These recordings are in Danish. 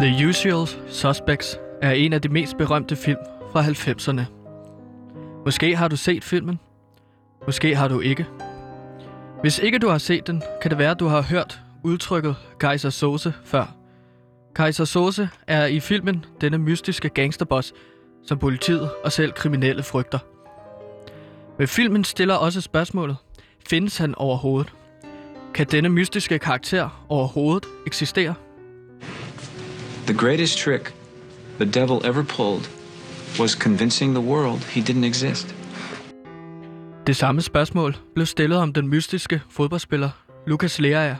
The Usual Suspects er en af de mest berømte film fra 90'erne. Måske har du set filmen. Måske har du ikke. Hvis ikke du har set den, kan det være, at du har hørt udtrykket Kaiser Sose før. Kaiser Sose er i filmen denne mystiske gangsterboss, som politiet og selv kriminelle frygter. Men filmen stiller også spørgsmålet, findes han overhovedet? Kan denne mystiske karakter overhovedet eksistere? The greatest trick the devil ever pulled was convincing the world he didn't exist. Det samme spørgsmål blev stillet om den mystiske fodboldspiller Lucas Leaer.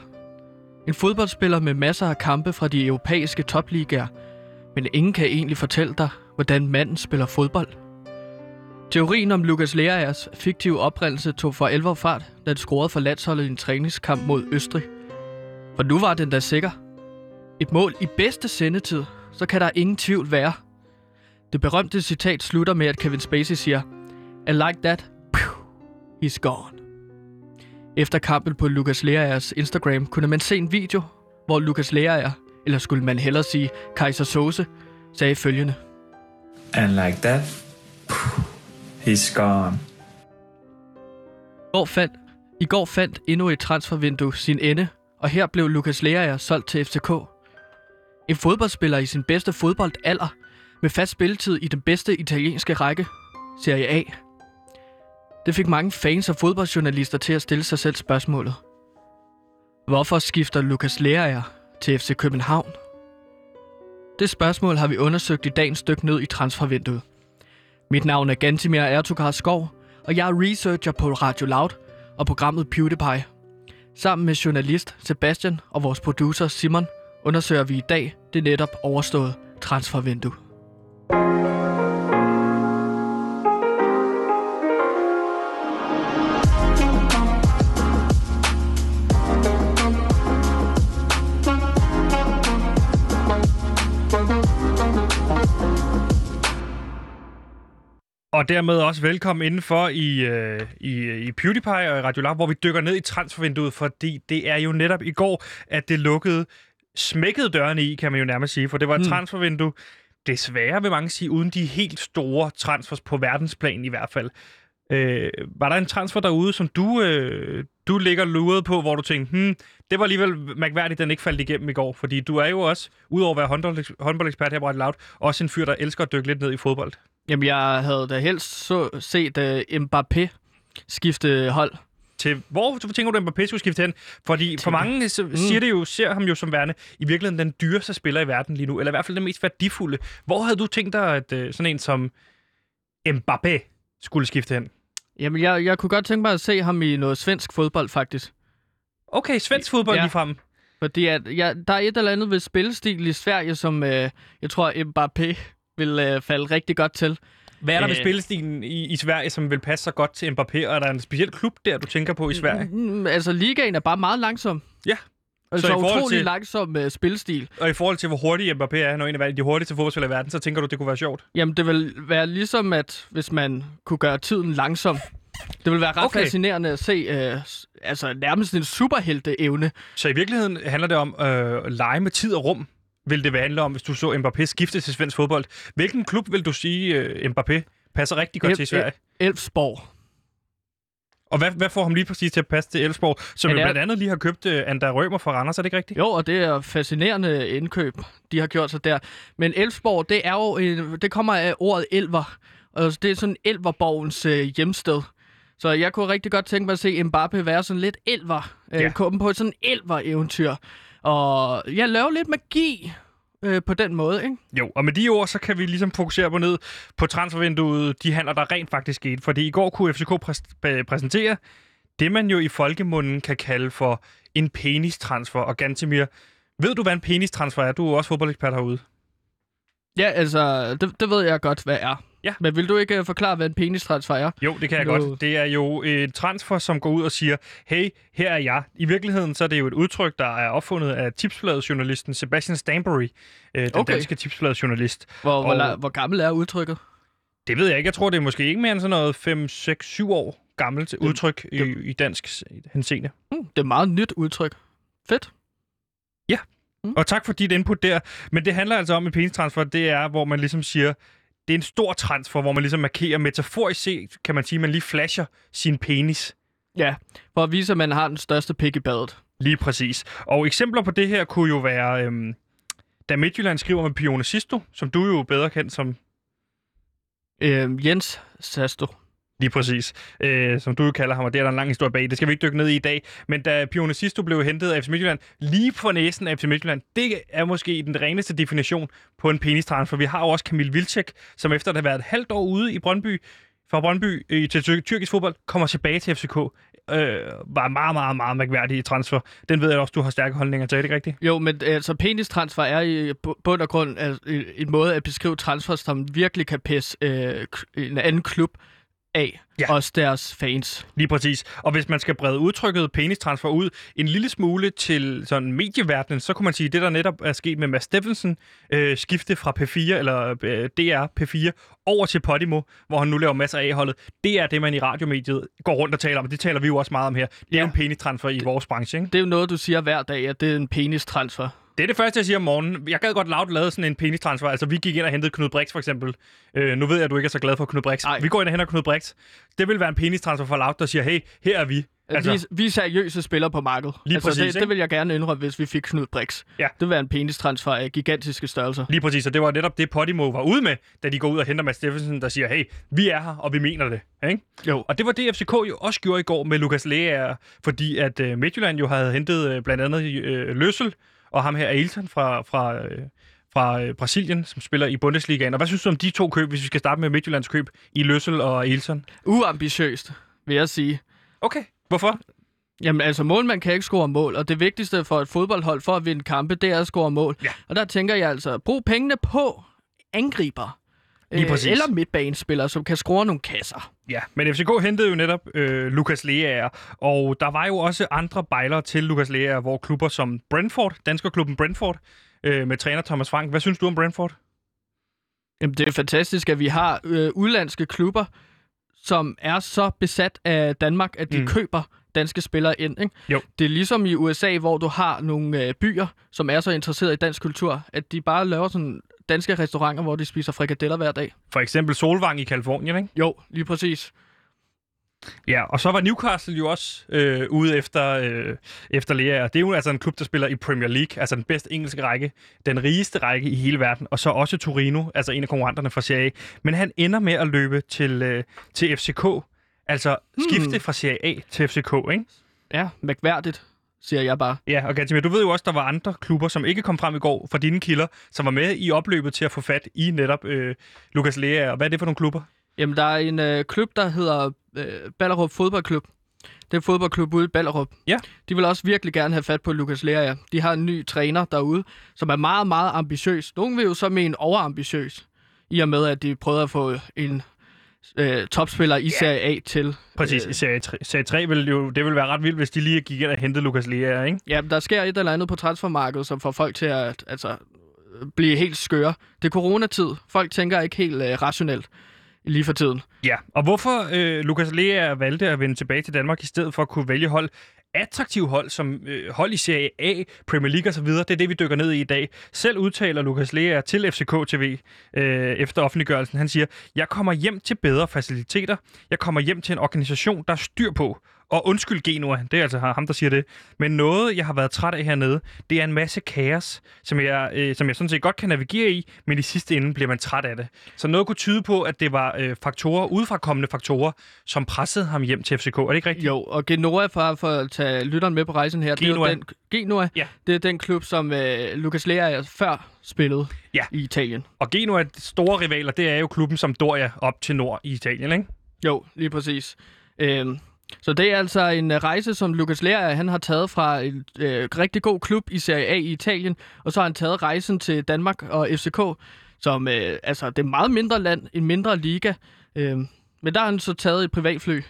En fodboldspiller med masser af kampe fra de europæiske topligaer, men ingen kan egentlig fortælle dig, hvordan manden spiller fodbold. Teorien om Lucas Leaers fiktive oprindelse tog for alvor fart, da han scorede for landsholdet i en træningskamp mod Østrig. For nu var den da sikker. Et mål i bedste sendetid, så kan der ingen tvivl være. Det berømte citat slutter med, at Kevin Spacey siger, I like that, Pew, he's gone. Efter kampen på Lucas Leaers Instagram kunne man se en video, hvor Lucas Leaer, eller skulle man hellere sige Kaiser Sose, sagde følgende. And like that, he's gone. I går fandt, I går fandt endnu et transfervindue sin ende, og her blev Lucas Leaer solgt til FCK. En fodboldspiller i sin bedste fodboldalder, med fast spilletid i den bedste italienske række, Serie A. Det fik mange fans og fodboldjournalister til at stille sig selv spørgsmålet. Hvorfor skifter Lukas Lerager til FC København? Det spørgsmål har vi undersøgt i dagens stykke ned i transfervinduet. Mit navn er Gantimir Ertugard Skov, og jeg er researcher på Radio Loud og programmet PewDiePie. Sammen med journalist Sebastian og vores producer Simon undersøger vi i dag det netop overståede transfervindue. Og dermed også velkommen indenfor i, øh, i, i PewDiePie og Radio Lab, hvor vi dykker ned i transfervinduet, fordi det er jo netop i går, at det lukkede, smækkede dørene i, kan man jo nærmest sige, for det var et Hmm. transfervindue, desværre vil mange sige, uden de helt store transfers på verdensplan i hvert fald. Øh, var der en transfer derude, som du, øh, du ligger luret på, hvor du tænkte, hmm, det var alligevel mærkværdigt, den ikke faldt igennem i går, fordi du er jo også, udover at være håndbold- håndboldekspert her på Loud, også en fyr, der elsker at dykke lidt ned i fodbold. Jamen, jeg havde da helst så set uh, Mbappé skifte hold. Til hvor du tænker du, at Mbappé skulle skifte hen? Fordi for mange så Mm. siger det jo, ser ham jo som værende i virkeligheden den dyreste spiller i verden lige nu, eller i hvert fald den mest værdifulde. Hvor havde du tænkt dig, at øh, sådan en som Mbappé skulle skifte hen? Jamen, jeg, jeg kunne godt tænke mig at se ham i noget svensk fodbold, faktisk. Okay, svensk fodbold Ja. ja. lige frem. Fordi at, ja, der er et eller andet ved spillestil i Sverige, som øh, jeg tror, Mbappé vil øh, falde rigtig godt til. Hvad er der ved Øh. spillestilen i, i Sverige, som vil passe så godt til Mbappé? Og er der en speciel klub der, du tænker på i Sverige? Mm, altså, ligaen er bare meget langsom. Ja. Altså, Så i forhold utrolig til- langsom øh, spillestil. Og i forhold til, hvor hurtig Mbappé er, når en af de hurtigste fodboldspillere i verden, så tænker du, det kunne være sjovt? Jamen, det vil være ligesom, at hvis man kunne gøre tiden langsom. Det vil være ret okay. Fascinerende at se, øh, altså nærmest en superhelte-evne. Så i virkeligheden handler det om øh, at lege med tid og rum, vil det handle om, hvis du så Mbappé skifte til svensk fodbold. Hvilken klub vil du sige, øh, Mbappé passer rigtig godt El- til i Sverige? Elfsborg. Og hvad, hvad får ham lige præcis til at passe til Elfsborg, som jo blandt andet lige har købt øh, Andrea Rømer fra Randers, er det ikke rigtigt? Jo, og det er fascinerende indkøb, de har gjort sig der. Men Elfsborg, det er jo en, det kommer af ordet elver. Og det er sådan Elverborgens øh, hjemsted. Så jeg kunne rigtig godt tænke mig at se Mbappé være sådan lidt elver. Øh, Ja. Komme på sådan en elver-eventyr. Og jeg laver lidt magi øh, på den måde, ikke? Jo, og med de ord, så kan vi ligesom fokusere på ned på transfervinduet, de handler, der rent faktisk skete. Fordi i går kunne FCK præs- præ- præsentere det, man jo i folkemunden kan kalde for en penistransfer. Og Gantemir, ved du, hvad en penistransfer er? Du er også fodboldekspert herude. Ja, altså, det, det ved jeg godt, hvad er. Ja. Men vil du ikke øh, forklare, hvad en penistransfer er? Jo, det kan jeg Nu- godt. Det er jo et transfer, som går ud og siger, hey, her er jeg. I virkeligheden så er det jo et udtryk, der er opfundet af tipsbladet-journalisten Sebastian Stanbury, øh, den Okay. danske tipsbladet-journalist. Hvor, hvor, Og- la- hvor gammel er udtrykket? Det ved jeg ikke. Jeg tror, det er måske ikke mere end sådan noget 5, 6, 7 år gammelt udtryk i, i dansk henseende. Hmm, det er et meget nyt udtryk. Fedt. Mm. Og tak for dit input der. Men det handler altså om en penistransfer, det er, hvor man ligesom siger, det er en stor transfer, hvor man ligesom markerer metaforisk set, kan man sige, man lige flasher sin penis. Ja, for at vise, at man har den største pik i badet. Lige præcis. Og eksempler på det her kunne jo være, øhm, da Midtjylland skriver med Pione Sisto, som du jo bedre kendt som Øh, Jens Sasto. Lige præcis, øh, som du jo kalder ham, og det er der en lang historie bag. Det skal vi ikke dykke ned i i dag. Men da Pione Sisto blev hentet af FC Midtjylland, lige på næsen af FC Midtjylland, det er måske den reneste definition på en penistransfer. Vi har jo også Kamil Vilcek, som efter at have været et halvt år ude i Brøndby, fra Brøndby øh, til tyr- tyrkisk fodbold, kommer tilbage til FCK. Øh, var meget, meget, meget mærkværdig transfer. Den ved jeg også, du har stærke holdninger til, er det ikke rigtigt? Jo, men øh, altså penistransfer er i øh, bund og grund altså, en- måde at beskrive transfer, som virkelig kan pisse øh, en anden klub af. Ja. Også deres fans. Lige præcis. Og hvis man skal brede udtrykket penistransfer ud en lille smule til sådan medieverdenen, så kunne man sige, at det, der netop er sket med Mads Steffensen, øh, skifte fra P4, eller øh, DR P4, over til Podimo, hvor han nu laver masser af A-holdet, det er det, man i radiomediet går rundt og taler om. Det taler vi jo også meget om her. Det er Ja. en penistransfer i vores branche, ikke? Det er jo noget, du siger hver dag, at det er en penistransfer. Det er det første, jeg siger om morgenen. Jeg gad godt lavt lave sådan en penistransfer. Altså, vi gik ind og hentede Knud Brix, for eksempel. Øh, nu ved jeg, at du ikke er så glad for Knud Brix. Ej. Vi går ind og henter Knud Brix. Det vil være en penistransfer for lavt, der siger, hey, her er vi. Altså, vi, vi er seriøse spillere på markedet. Lige altså, præcis, det, ikke? det vil jeg gerne indrømme, hvis vi fik Knud Brix. Ja. Det vil være en penistransfer af gigantiske størrelser. Lige præcis, og det var netop det, Podimo var ude med, da de går ud og henter Mads Steffensen, der siger, hey, vi er her, og vi mener det. Ikke? Jo. Og det var det, FCK jo også gjorde i går med Lukas Lea, fordi at øh, Midtjylland jo havde hentet øh, blandt andet øh, Løssel, og ham her Ailton fra, fra, øh, fra øh, Brasilien, som spiller i Bundesligaen. Og hvad synes du om de to køb, hvis vi skal starte med Midtjyllands køb i Løssel og Ailton? Uambitiøst, vil jeg sige. Okay, hvorfor? Jamen altså, målmand kan ikke score mål, og det vigtigste for et fodboldhold for at vinde kampe, det er at score mål. Ja. Og der tænker jeg altså, brug pengene på angriber. Lige præcis. eller midtbanespillere, som kan score nogle kasser. Ja, men FCK hentede jo netop øh, Lukas Lea, og der var jo også andre bejlere til Lukas Lea, hvor klubber som Brentford, danskerklubben Brentford, øh, med træner Thomas Frank. Hvad synes du om Brentford? Jamen, det er fantastisk, at vi har øh, udlandske klubber, som er så besat af Danmark, at de mm. køber danske spillere ind. Ikke? Jo. Det er ligesom i USA, hvor du har nogle øh, byer, som er så interesseret i dansk kultur, at de bare laver sådan danske restauranter, hvor de spiser frikadeller hver dag. For eksempel Solvang i Kalifornien, ikke? Jo, lige præcis. Ja, og så var Newcastle jo også øh, ude efter, øh, efter Lea. Det er jo altså en klub, der spiller i Premier League, altså den bedste engelske række, den rigeste række i hele verden, og så også Torino, altså en af konkurrenterne fra Serie A. Men han ender med at løbe til, øh, til FCK, altså skifte Hmm. fra Serie A til FCK, ikke? Ja, mærkværdigt, siger jeg bare. Ja, og Gatimir, du ved jo også, der var andre klubber, som ikke kom frem i går fra dine kilder, som var med i opløbet til at få fat i netop øh, Lukas Lea. Og hvad er det for nogle klubber? Jamen, der er en øh, klub, der hedder øh, Ballerup Fodboldklub. Det er en fodboldklub ude i Ballerup. Ja. De vil også virkelig gerne have fat på Lukas Lea. De har en ny træner derude, som er meget, meget ambitiøs. Nogle vil jo så mene overambitiøs, i og med, at de prøvede at få en øh, topspiller i Serie A til. Præcis, i Serie 3, Serie 3 vil jo, det vil være ret vildt, hvis de lige gik ind og hentede Lukas Lea, ikke? Ja, der sker et eller andet på transfermarkedet, som får folk til at altså, blive helt skøre. Det er coronatid. Folk tænker ikke helt øh, rationelt lige for tiden. Ja, og hvorfor øh, Lukas Lea valgte at vende tilbage til Danmark i stedet for at kunne vælge hold attraktive hold, som øh, hold i Serie A, Premier League osv., det er det, vi dykker ned i i dag. Selv udtaler Lukas Lea til FCK TV øh, efter offentliggørelsen. Han siger, jeg kommer hjem til bedre faciliteter. Jeg kommer hjem til en organisation, der er styr på. Og undskyld Genua, det er altså ham, der siger det. Men noget, jeg har været træt af hernede, det er en masse kaos, som jeg, øh, som jeg sådan set godt kan navigere i, men i sidste ende bliver man træt af det. Så noget kunne tyde på, at det var øh, faktorer, udefrakommende faktorer, som pressede ham hjem til FCK. Er det ikke rigtigt? Jo, og Genoa, for, for at tage lytteren med på rejsen her, Genoa. det er den, Genoa, Ja. det er den klub, som øh, Lucas Lea før spillede Ja. i Italien. Og Genoa, store rivaler, det er jo klubben som Doria op til nord i Italien, ikke? Jo, lige præcis. Øhm, så det er altså en øh, rejse, som Lucas Lea, øh, han har taget fra en øh, rigtig god klub i Serie A i Italien, og så har han taget rejsen til Danmark og FCK, som øh, altså det er meget mindre land, en mindre liga, Øh, men der har han så taget et privatfly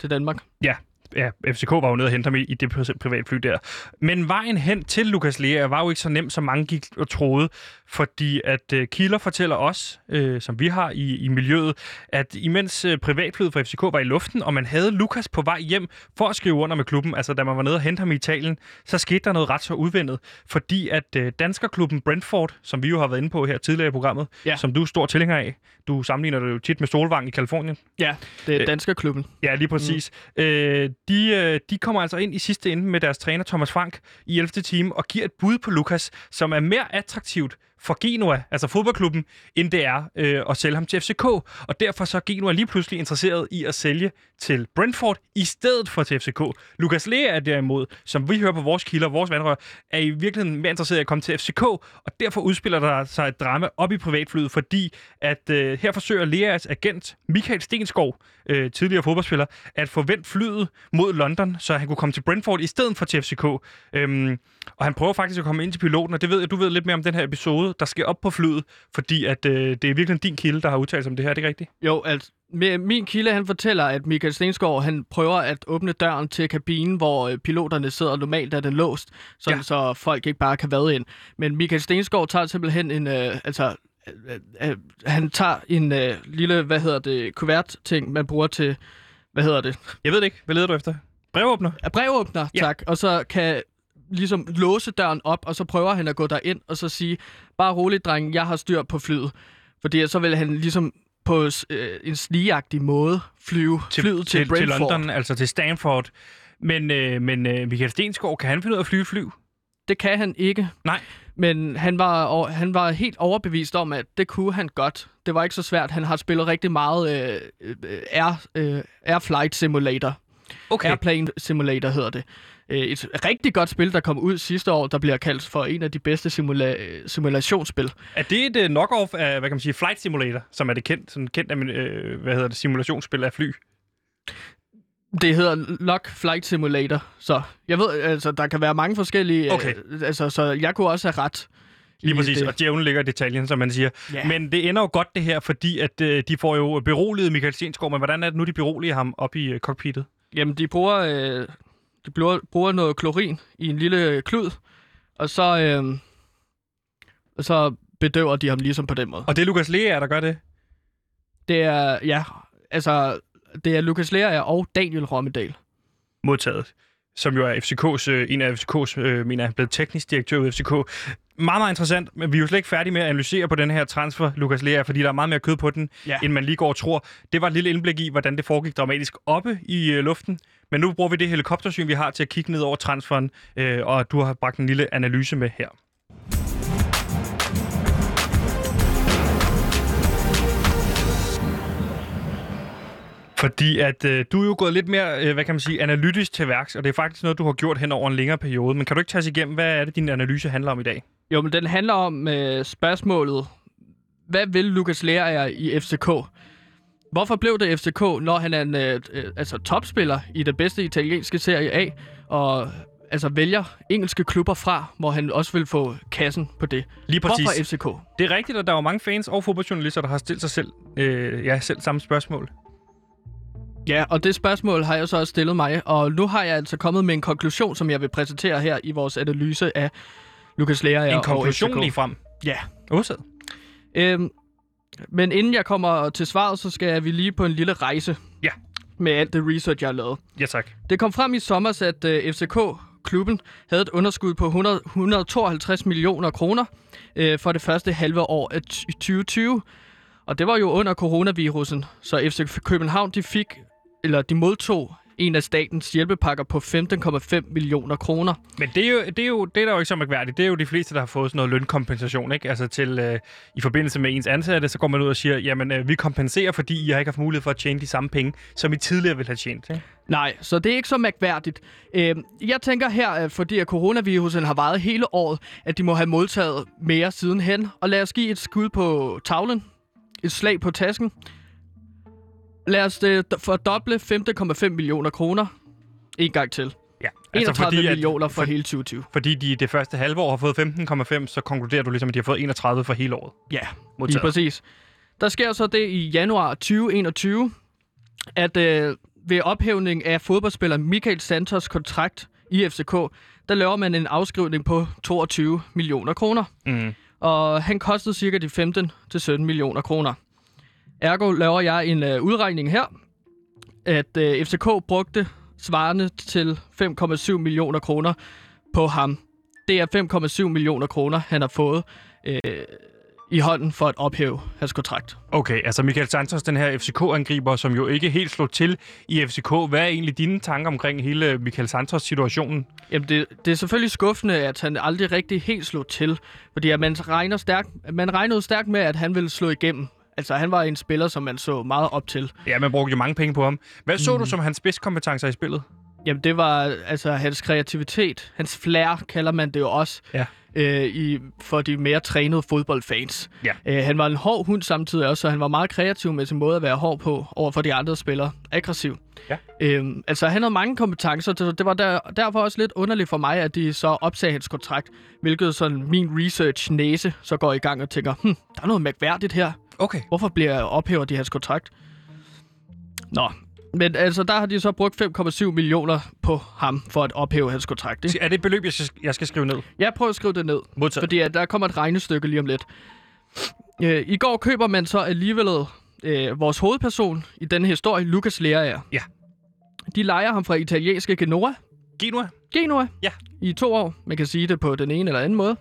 til Danmark. Ja, ja, FCK var jo nede og hente ham i, i det pri- privatfly der. Men vejen hen til Lukas Lea var jo ikke så nem, som mange gik og troede, fordi at øh, kilder fortæller os, øh, som vi har i, i miljøet, at imens øh, privatflyet fra FCK var i luften, og man havde Lukas på vej hjem for at skrive under med klubben, altså da man var nede og hente ham i Italien, så skete der noget ret så udvendet, fordi at øh, danskerklubben Brentford, som vi jo har været inde på her tidligere i programmet, Ja. som du er stor tilhænger af, du sammenligner det jo tit med Solvang i Kalifornien, Ja, det er Øh, danskerklubben. Ja, lige præcis. Mm. Øh, de, øh, de kommer altså ind i sidste ende med deres træner Thomas Frank i 11. time og giver et bud på Lukas, som er mere attraktivt for Genoa, altså fodboldklubben, end det er øh, at sælge ham til FCK. Og derfor så er Genua lige pludselig interesseret i at sælge til Brentford i stedet for til FCK. Lukas Lea er derimod, som vi hører på vores kilder, vores vandrør, er i virkeligheden mere interesseret i at komme til FCK, og derfor udspiller der sig et drama op i privatflyet, fordi at øh, her forsøger Leas agent Michael Stenskov, øh, tidligere fodboldspiller, at få vendt flyet mod London, så han kunne komme til Brentford i stedet for til FCK. Øhm, og han prøver faktisk at komme ind til piloten, og det ved jeg, du ved lidt mere om den her episode, der sker op på flyet, fordi at, øh, det er virkelig din kilde, der har udtalt sig om det her, er det ikke rigtigt? Jo, altså, min kilde, han fortæller, at Michael Stensgaard, han prøver at åbne døren til kabinen, hvor øh, piloterne sidder normalt, er den låst, sådan, Ja. så folk ikke bare kan vade ind. Men Michael Stensgaard tager simpelthen en, øh, altså, øh, øh, han tager en øh, lille, hvad hedder det, kuvert-ting, man bruger til, hvad hedder det, Jeg ved det ikke. Hvad leder du efter? Brevåbner? Ja, brevåbner, ja. tak. Og så kan ligesom låse døren op, og så prøver han at gå derind og så sige, bare roligt, dreng, jeg har styr på flyet. Fordi så vil han ligesom på øh, en snigagtig måde flyve Til, flyet til, til, til. London, altså til Stanford. Men, øh, men øh, Michael Stensgaard, kan han finde ud af at flyve fly? Det kan han ikke. Nej. Men han var, over- han var helt overbevist om, at det kunne han godt. Det var ikke så svært. Han har spillet rigtig meget øh, øh, Air, øh, Air Flight Simulator. Okay. Airplane Simulator hedder det. Øh, Et rigtig godt spil, der kom ud sidste år, der bliver kaldt for en af de bedste simula- øh, simulationsspil. Er det et uh, knock-off af, hvad kan man sige, Flight Simulator, som er det kendt, sådan kendt af, øh, hvad hedder det, simulationsspil af fly? Det hedder Lock Flight Simulator, så jeg ved, altså, der kan være mange forskellige... Okay. Øh, altså, så jeg kunne også have ret. Lige præcis, det. og djævlen ligger i detaljen, som man siger. Ja. Men det ender jo godt det her, fordi at øh, de får jo beroliget Michael Stensgaard, men hvordan er det nu, de beroliger ham op i øh, cockpittet? Jamen, de bruger, øh, de bruger, bruger noget klorin i en lille klud, og så, øh, og så bedøver de ham ligesom på den måde. Og det er Lukas Lea, der gør det? Det er, ja, altså, det er Lukas Lea og Daniel Rommedal. modtaget, som jo er FCK's, øh, en af FCK's, øh, mener blevet teknisk direktør i FCK. Meget, meget interessant, men vi er jo slet ikke færdige med at analysere på den her transfer, Lukas Lea, fordi der er meget mere kød på den, Ja. end man lige går og tror. Det var et lille indblik i, hvordan det foregik dramatisk oppe i øh, luften, men nu bruger vi det helikoptersyn, vi har til at kigge ned over transferen, øh, og du har bragt en lille analyse med her. Fordi at øh, du er jo gået lidt mere, øh, hvad kan man sige, analytisk til værks, og det er faktisk noget, du har gjort hen over en længere periode. Men kan du ikke tage os igennem, hvad er det, din analyse handler om i dag? Jo, men den handler om øh, spørgsmålet, hvad vil Lukas Lea i FCK? Hvorfor blev det FCK, når han er en øh, øh, altså topspiller i det bedste italienske Serie A, og altså vælger engelske klubber fra, hvor han også vil få kassen på det? Lige præcis. Hvorfor FCK? Det er rigtigt, at der er jo mange fans og fodboldjournalister, der har stillet sig selv, øh, ja, selv samme spørgsmål. Ja, og det spørgsmål har jeg så også stillet mig, og nu har jeg altså kommet med en konklusion, som jeg vil præsentere her i vores analyse af Lukas Lea En konklusion lige frem. Ja. Udsat. Øhm, men inden jeg kommer til svaret, så skal vi lige på en lille rejse. Ja. Med alt det research, jeg har lavet. Ja, tak. Det kom frem i sommer, at uh, FCK-klubben havde et underskud på 100, 152 millioner kroner uh, for det første halve år af t- 2020. Og det var jo under coronavirusen, så FC København de fik, eller de modtog en af statens hjælpepakker på 15,5 millioner kroner. Men det er, jo, det, er jo, det er der jo ikke så mærkværdigt. Det er jo de fleste, der har fået sådan noget lønkompensation. Ikke? Altså til, øh, i forbindelse med ens ansatte, så går man ud og siger, jamen øh, vi kompenserer, fordi I har ikke haft mulighed for at tjene de samme penge, som I tidligere ville have tjent. Ikke? Nej, så det er ikke så mærkværdigt. Øh, jeg tænker her, at fordi at coronavirusen har varet hele året, at de må have modtaget mere sidenhen. Og lad os give et skud på tavlen. Et slag på tasken. Lad os øh, fordoble 15,5 millioner kroner. En gang til. Ja, 31 fordi, millioner for, for, hele 2020. Fordi de det første halve år har fået 15,5, så konkluderer du ligesom, at de har fået 31 for hele året. Ja, lige præcis. Der sker så det i januar 2021, at øh, ved ophævning af fodboldspiller Michael Santos kontrakt i FCK, der laver man en afskrivning på 22 millioner kroner. Mm. Og han kostede cirka de 15 til 17 millioner kroner. Ergo laver jeg en øh, udregning her, at øh, FCK brugte svarende til 5,7 millioner kroner på ham. Det er 5,7 millioner kroner, han har fået øh, i hånden for at ophæve hans kontrakt. Okay, altså Michael Santos, den her FCK-angriber, som jo ikke helt slog til i FCK. Hvad er egentlig dine tanker omkring hele Michael Santos-situationen? Jamen, det, det er selvfølgelig skuffende, at han aldrig rigtig helt slog til. Fordi at man, regner stærkt, man regnede stærkt med, at han ville slå igennem. Altså, han var en spiller, som man så meget op til. Ja, man brugte jo mange penge på ham. Hvad så mm. du som hans spidskompetencer i spillet? Jamen, det var altså hans kreativitet. Hans flair, kalder man det jo også. Ja. Øh, i, for de mere trænede fodboldfans. Ja. Øh, han var en hård hund samtidig også, så han var meget kreativ med sin måde at være hård på over for de andre spillere. Aggressiv. Ja. Øhm, altså, han havde mange kompetencer, så det var der, derfor også lidt underligt for mig, at de så opsagde hans kontrakt, hvilket sådan min research-næse så går i gang og tænker, hm, der er noget mærkværdigt her. Okay. Hvorfor bliver ophæver de hans kontrakt? Nå, men altså, der har de så brugt 5,7 millioner på ham for at ophæve hans kontrakt. Ikke? Er det et beløb, jeg skal, jeg skal skrive ned? Jeg prøver at skrive det ned, Modtaget. fordi at der kommer et regnestykke lige om lidt. Øh, I går køber man så alligevel øh, vores hovedperson i denne historie, Lucas Lerager. Ja. De leger ham fra italienske Genoa, Genua? Genua, Ja. i to år. Man kan sige det på den ene eller anden måde.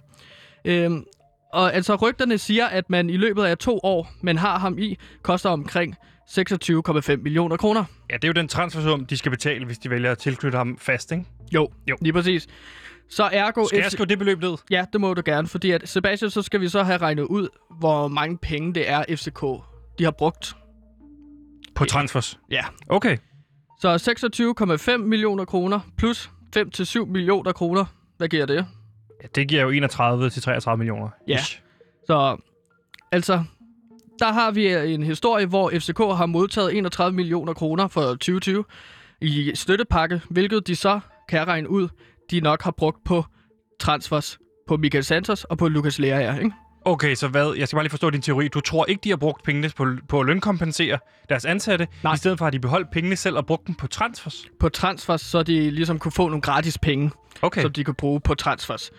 Øhm, og altså rygterne siger, at man i løbet af to år, man har ham i, koster omkring 26,5 millioner kroner. Ja, det er jo den transfersum, de skal betale, hvis de vælger at tilknytte ham fast, ikke? Jo, Jo. lige præcis. Så ergo... Skal jeg skrive det beløb ned? Ja, det må du gerne, fordi at Sebastian, så skal vi så have regnet ud, hvor mange penge det er FCK, de har brugt. På transfers? Ja. Okay. Så 26,5 millioner kroner plus 5-7 millioner kroner. Hvad giver det? Ja, det giver jo 31 til 33 millioner. Ja. Ish. Så altså, der har vi en historie, hvor FCK har modtaget 31 millioner kroner for 2020 i støttepakke, hvilket de så kan regne ud, de nok har brugt på transfers på Michael Santos og på Lucas Lerager, ikke? Okay, så hvad? Jeg skal bare lige forstå din teori. Du tror ikke, de har brugt pengene på, på at lønkompensere deres ansatte? Nej. I stedet for har de beholdt pengene selv og brugt dem på transfers? På transfers, så de ligesom kunne få nogle gratis penge, Okay. som de kunne bruge på transfers.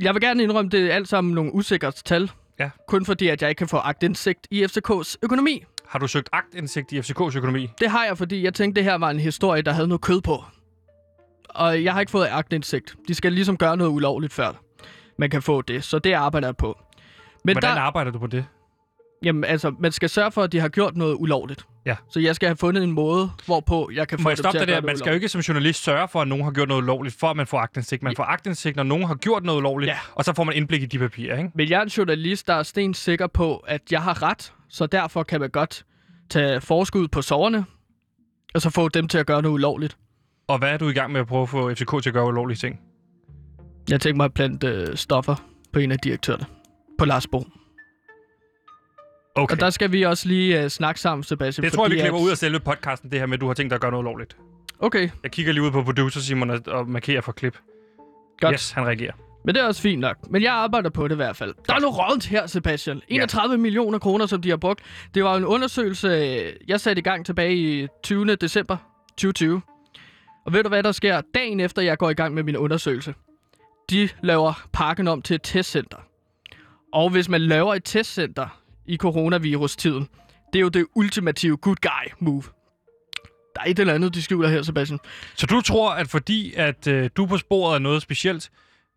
Jeg vil gerne indrømme, det er alt sammen nogle usikre tal. Ja. Kun fordi, at jeg ikke kan få agtindsigt i FCK's økonomi. Har du søgt agtindsigt i FCK's økonomi? Det har jeg, fordi jeg tænkte, det her var en historie, der havde noget kød på. Og jeg har ikke fået agtindsigt. De skal ligesom gøre noget ulovligt før man kan få det. Så det arbejder jeg på. Men Hvordan der, arbejder du på det? jamen, altså, man skal sørge for, at de har gjort noget ulovligt. Ja. Så jeg skal have fundet en måde, hvorpå jeg kan få stoppe til at der? gøre Man skal jo ikke som journalist sørge for, at nogen har gjort noget ulovligt, for at man får agtindsigt. Man får agtindsigt, når nogen har gjort noget ulovligt, Ja. og så får man indblik i de papirer, ikke? Men jeg er en journalist, der er sten sikker på, at jeg har ret. Så derfor kan man godt tage forskud på soverne, og så få dem til at gøre noget ulovligt. Og hvad er du i gang med at prøve at få FCK til at gøre ulovlige ting? Jeg tænker mig at plante øh, stoffer på en af direktørerne. På Lars Bo. Okay. Og der skal vi også lige øh, snakke sammen, Sebastian. det tror jeg, vi klipper at- ud af selve podcasten, det her med, at du har tænkt dig at gøre noget ulovligt. Okay, Jeg kigger lige ud på producer Simon og, og markerer for klip. godt. Yes, han reagerer. Men det er også fint nok. Men jeg arbejder på det i hvert fald. Der er noget rådent her, Sebastian. 31 millioner kroner, som de har brugt. Det var en undersøgelse, øh, jeg satte i gang tilbage i 20. december 2020. Og ved du, hvad der sker dagen efter, jeg går i gang med min undersøgelse? De laver parken om til et testcenter. Og hvis man laver et testcenter i coronavirus-tiden, det er jo det ultimative good guy move. Der er et eller andet, de skjuler her, Sebastian. Så du tror, at fordi at øh, du er på sporet af noget specielt,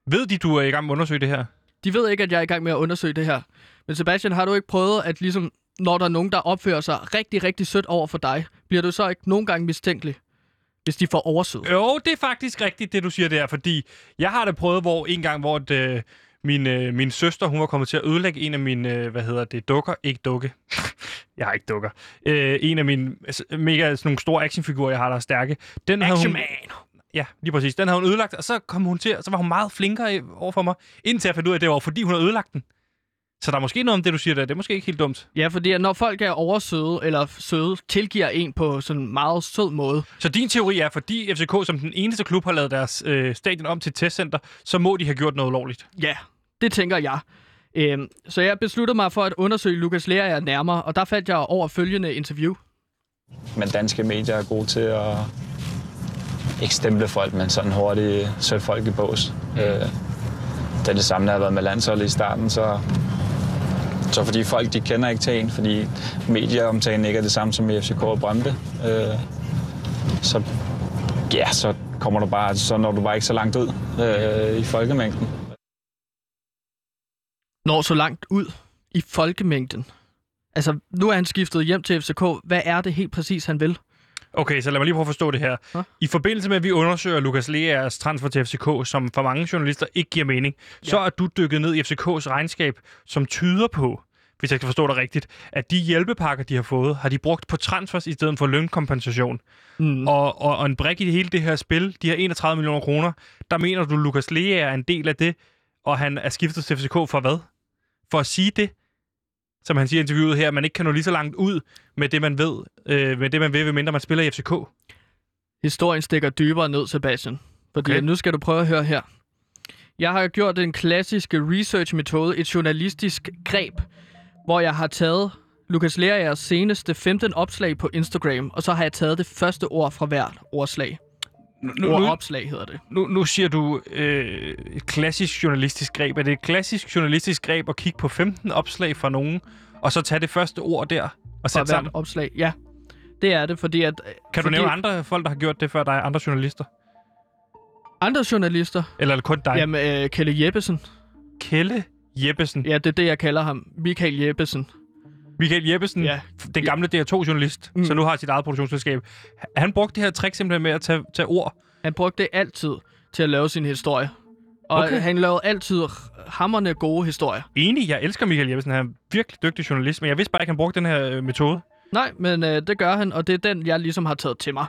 ved de, du er i gang med at undersøge det her? De ved ikke, at jeg er i gang med at undersøge det her. Men Sebastian, har du ikke prøvet, at ligesom, når der er nogen, der opfører sig rigtig, rigtig sødt over for dig, bliver du så ikke nogen gange mistænkelig, hvis de får oversød? Jo, det er faktisk rigtigt, det du siger der, fordi jeg har det prøvet, hvor en gang, hvor det, min, øh, min søster, hun var kommet til at ødelægge en af mine, øh, hvad hedder det, dukker, ikke dukke. jeg har ikke dukker. Øh, en af mine altså, mega sådan nogle store actionfigurer, jeg har, der er stærke. Den havde Action hun, man! Ja, lige præcis. Den havde hun ødelagt, og så kom hun til, og så var hun meget flinkere over for mig, indtil jeg fandt ud af, at det var, fordi hun havde ødelagt den. Så der er måske noget om det, du siger der. Det er måske ikke helt dumt. Ja, fordi når folk er oversøde, eller søde, tilgiver en på sådan en meget sød måde. Så din teori er, fordi FCK som den eneste klub har lavet deres øh, stadion om til testcenter, så må de have gjort noget ulovligt. Ja, det tænker jeg. Øhm, så jeg besluttede mig for at undersøge Lukas Lerager nærmere, og der fandt jeg over følgende interview. Men danske medier er gode til at ikke stemple folk, men sådan hurtigt sætte folk i bås. Øh, det er det samme, der har været med landsholdet i starten, så, så fordi folk de kender ikke til en, fordi medieomtalen ikke er det samme som i FCK og Brøndby, øh, så, ja, så kommer du bare, så når du bare ikke så langt ud øh, i folkemængden. Når så langt ud i folkemængden. Altså, nu er han skiftet hjem til FCK. Hvad er det helt præcis, han vil? Okay, så lad mig lige prøve at forstå det her. Hå? I forbindelse med, at vi undersøger Lukas Leas transfer til FCK, som for mange journalister ikke giver mening, ja. så er du dykket ned i FCK's regnskab, som tyder på, hvis jeg skal forstå det rigtigt, at de hjælpepakker, de har fået, har de brugt på transfers i stedet for lønkompensation. Mm. Og, og, og en brik i hele det her spil, de her 31 millioner kroner, der mener du, Lukas Lea er en del af det, og han er skiftet til FCK for hvad? For at sige det, som han siger i interviewet her, man ikke kan nå lige så langt ud med det, man ved, øh, med det, man ved, mindre man spiller i FCK. Historien stikker dybere ned, Sebastian. Fordi Okay. nu skal du prøve at høre her. Jeg har gjort den klassiske research-metode, et journalistisk greb, hvor jeg har taget Lukas Leraers seneste 15 opslag på Instagram, og så har jeg taget det første ord fra hvert ordslag. Nu, nu, Ordopslag hedder det. nu, nu siger du øh, et klassisk journalistisk greb. Er det et klassisk journalistisk greb at kigge på 15 opslag fra nogen, og så tage det første ord der og sætte sammen? opslag. Ja, det er det, fordi at... Kan du fordi nævne andre folk, der har gjort det før dig? Andre journalister? Andre journalister? Eller er kun dig? Jamen, øh, Kelle Jeppesen. Kelle Jeppesen. Ja, det er det, jeg kalder ham. Michael Jeppesen. Michael Jeppesen, Ja. den gamle DR2-journalist, mm. Som nu har sit eget produktionsselskab. Han brugte det her trick simpelthen med at tage, tage ord. Han brugte det altid til at lave sin historie. Og Okay. han lavede altid hammerne gode historier. Enig, jeg elsker Michael Jeppesen. Han er en virkelig dygtig journalist, men jeg vidste bare ikke, han brugte den her øh, metode. Nej, men øh, det gør han, og det er den, jeg ligesom har taget til mig.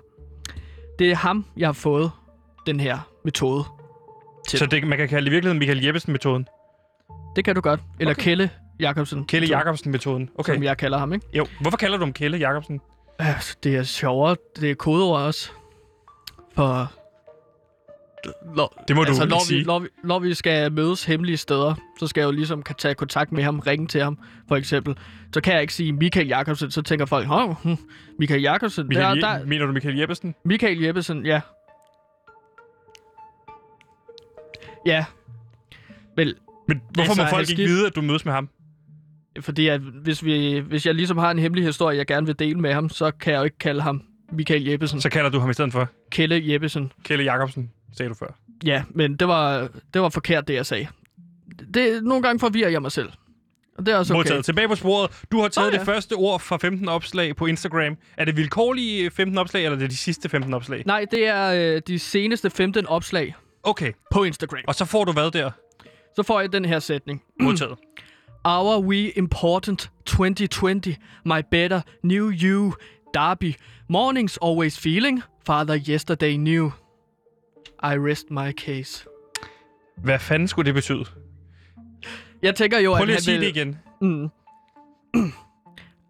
Det er ham, jeg har fået den her metode til. Så det, man kan kalde i virkeligheden Michael Jeppesen-metoden. Det kan du godt. Eller okay. Kelle Jacobsen. Kelle Jacobsen-metoden. Okay. Som jeg kalder ham, ikke? Jo, hvorfor kalder du ham Kelle Jacobsen? Øh, Det er sjovere. Det er kodeord også. For... Når, Det må du altså, ikke når sige. vi, når, vi, når vi skal mødes hemmelige steder, så skal jeg jo ligesom kan tage kontakt med ham, ringe til ham, for eksempel. Så kan jeg ikke sige Michael Jacobsen, så tænker folk, Åh, hm, Michael Jacobsen, Michael, der, der, Mener du Michael Jeppesen? Michael Jeppesen, ja. Ja. Vel, Men hvorfor Altså, må folk ikke skift- vide, at du mødes med ham? Fordi at hvis, vi, hvis jeg ligesom har en hemmelig historie, jeg gerne vil dele med ham, så kan jeg jo ikke kalde ham Michael Jeppesen. Så kalder du ham i stedet for Kelle Jeppesen. Kelle Jacobsen, sagde du før. Ja, men det var, det var forkert, det jeg sagde. Det, nogle gange forvirrer jeg mig selv. Og det er også okay. Modtaget. Tilbage på sporet. Du har taget det ja. første ord fra 15 opslag på Instagram. Er det vilkårlige 15 opslag, eller er det de sidste 15 opslag? Nej, det er øh, de seneste 15 opslag Okay. på Instagram. Og så får du hvad der? Så får jeg den her sætning. Modtaget. Our we important 2020, my better new you, Derby. Mornings always feeling, father yesterday knew. I rest my case. Hvad fanden skulle det betyde? Jeg tænker jo, Prøv at lige at sige vil... det igen. Mm.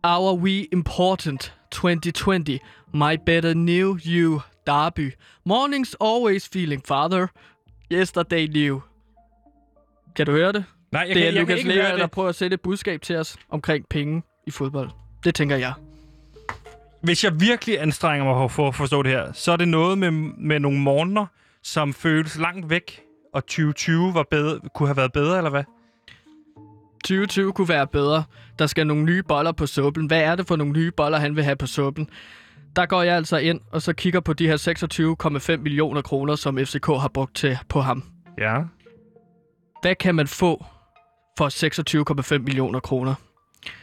Our we important 2020, my better new you, Derby. Mornings always feeling, father yesterday knew. Kan du høre det? Nej, jeg det kan, er jeg kan Lukas ikke Lea, høre der det. prøver at sætte et budskab til os omkring penge i fodbold. Det tænker jeg. Hvis jeg virkelig anstrenger mig for at forstå det her, så er det noget med, med nogle morgener, som føles langt væk, og 2020 var bedre, kunne have været bedre, eller hvad? 2020 kunne være bedre. Der skal nogle nye boller på suppen. Hvad er det for nogle nye boller, han vil have på suppen? Der går jeg altså ind, og så kigger på de her 26,5 millioner kroner, som FCK har brugt til på ham. Ja. Hvad kan man få for 26,5 millioner kroner?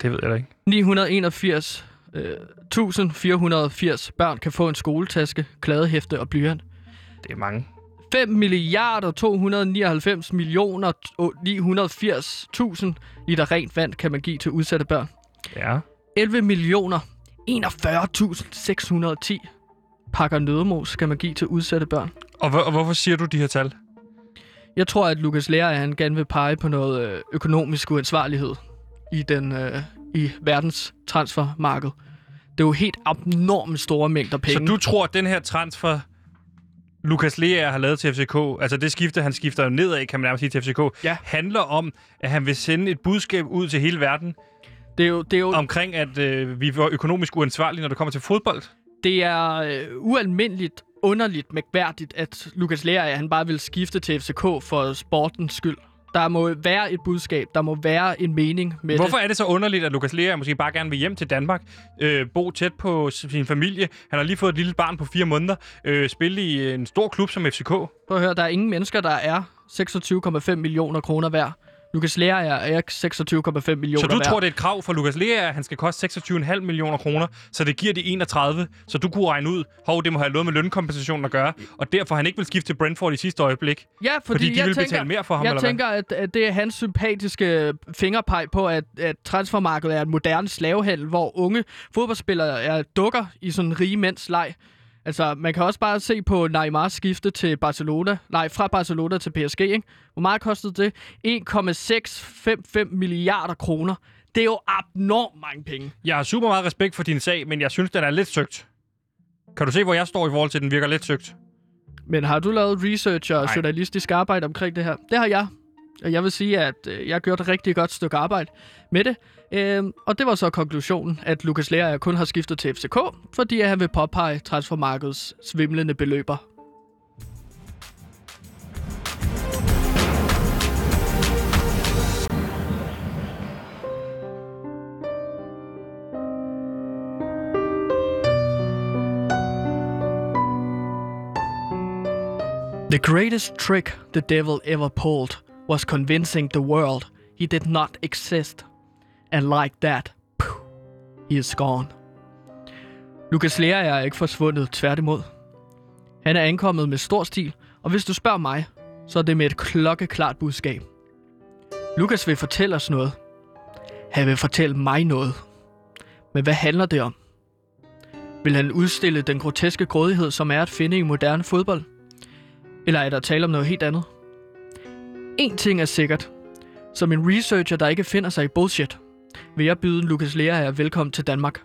Det ved jeg da ikke. 981 øh, 1480 børn kan få en skoletaske, kladehæfte og blyant. Det er mange. 5 milliarder 299 millioner 980.000 liter rent vand kan man give til udsatte børn. Ja. 11 millioner 41.610 pakker nødmos kan man give til udsatte børn. Og, hvor, og hvorfor siger du de her tal? Jeg tror, at Lukas Lea han gerne vil pege på noget øh, økonomisk uansvarlighed i, den, øh, i verdens transfermarked. Det er jo helt abnormt store mængder penge. Så du tror, at den her transfer, Lukas Lea har lavet til FCK, altså det skifte, han skifter jo nedad, kan man nærmest sige, til FCK, Ja. handler om, at han vil sende et budskab ud til hele verden. Det er jo, det er jo omkring, at øh, vi var økonomisk uansvarlige, når det kommer til fodbold. det er øh, ualmindeligt underligt mærkværdigt, at Lukas Lea, han bare vil skifte til FCK for sportens skyld. Der må være et budskab, der må være en mening med Hvorfor det. er det så underligt, at Lukas Lea måske bare gerne vil hjem til Danmark, øh, bo tæt på sin familie? Han har lige fået et lille barn på fire måneder, øh, spille i en stor klub som FCK. Prøv at høre, der er ingen mennesker, der er 26,5 millioner kroner værd. Lukas Lea er ikke 26,5 millioner Så du værd. tror, det er et krav for Lukas Lea, at han skal koste 26,5 millioner kroner, så det giver de 31, så du kunne regne ud, hov, det må have noget med lønkompensationen at gøre, og derfor han ikke vil skifte til Brentford i sidste øjeblik. Ja, fordi, Fordi de jeg vil tænker, betale mere for ham, Jeg eller hvad? tænker, at, at det er hans sympatiske fingerpeg på, at, at transfermarkedet er en moderne slavehandel, hvor unge fodboldspillere er dukker i sådan en rige mænds leg. Altså, man kan også bare se på Neymars skifte til Barcelona. Nej, fra Barcelona til PSG, ikke? Hvor meget kostede det? 1,655 milliarder kroner. Det er jo abnormt mange penge. Jeg har super meget respekt for din sag, men jeg synes, den er lidt søgt. Kan du se, hvor jeg står i forhold til, den virker lidt søgt? Men har du lavet research og Nej. journalistisk arbejde omkring det her? Det har jeg. Og jeg vil sige, at øh, jeg har gjort et rigtig godt stykke arbejde med det. Øhm, og det var så konklusionen, at Lukas Lerager kun har skiftet til FCK, fordi han vil påpege transfermarkedets svimlende beløber. The greatest trick the devil ever pulled was convincing the world he did not exist. And like that, he is gone. Lukas Lea er ikke forsvundet, tværtimod. Han er ankommet med stor stil, og hvis du spørger mig, så er det med et klokkeklart budskab. Lukas vil fortælle os noget. Han vil fortælle mig noget. Men hvad handler det om? Vil han udstille den groteske grådighed, som er at finde i moderne fodbold? Eller er der tale om noget helt andet? En ting er sikkert. Som en researcher, der ikke finder sig i bullshit, vil jeg byde Lukas Lea er velkommen til Danmark.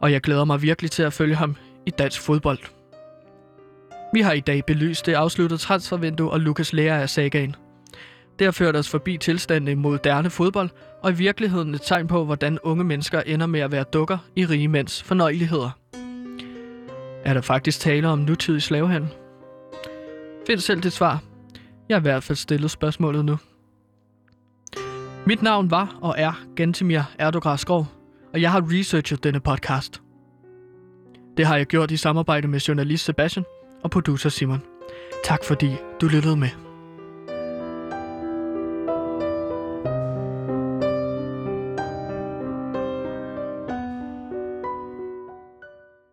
Og jeg glæder mig virkelig til at følge ham i dansk fodbold. Vi har i dag belyst det afsluttede transfervindue og Lukas Lea er sagaen. Det har ført os forbi tilstanden i moderne fodbold, og i virkeligheden et tegn på, hvordan unge mennesker ender med at være dukker i rige mænds fornøjeligheder. Er der faktisk tale om nutidig slavehandel? Find selv dit svar. Jeg har i hvert fald stillet spørgsmålet nu. Mit navn var og er Gentimir Erdogan Skov, og jeg har researchet denne podcast. Det har jeg gjort i samarbejde med journalist Sebastian og producer Simon. Tak fordi du lyttede med.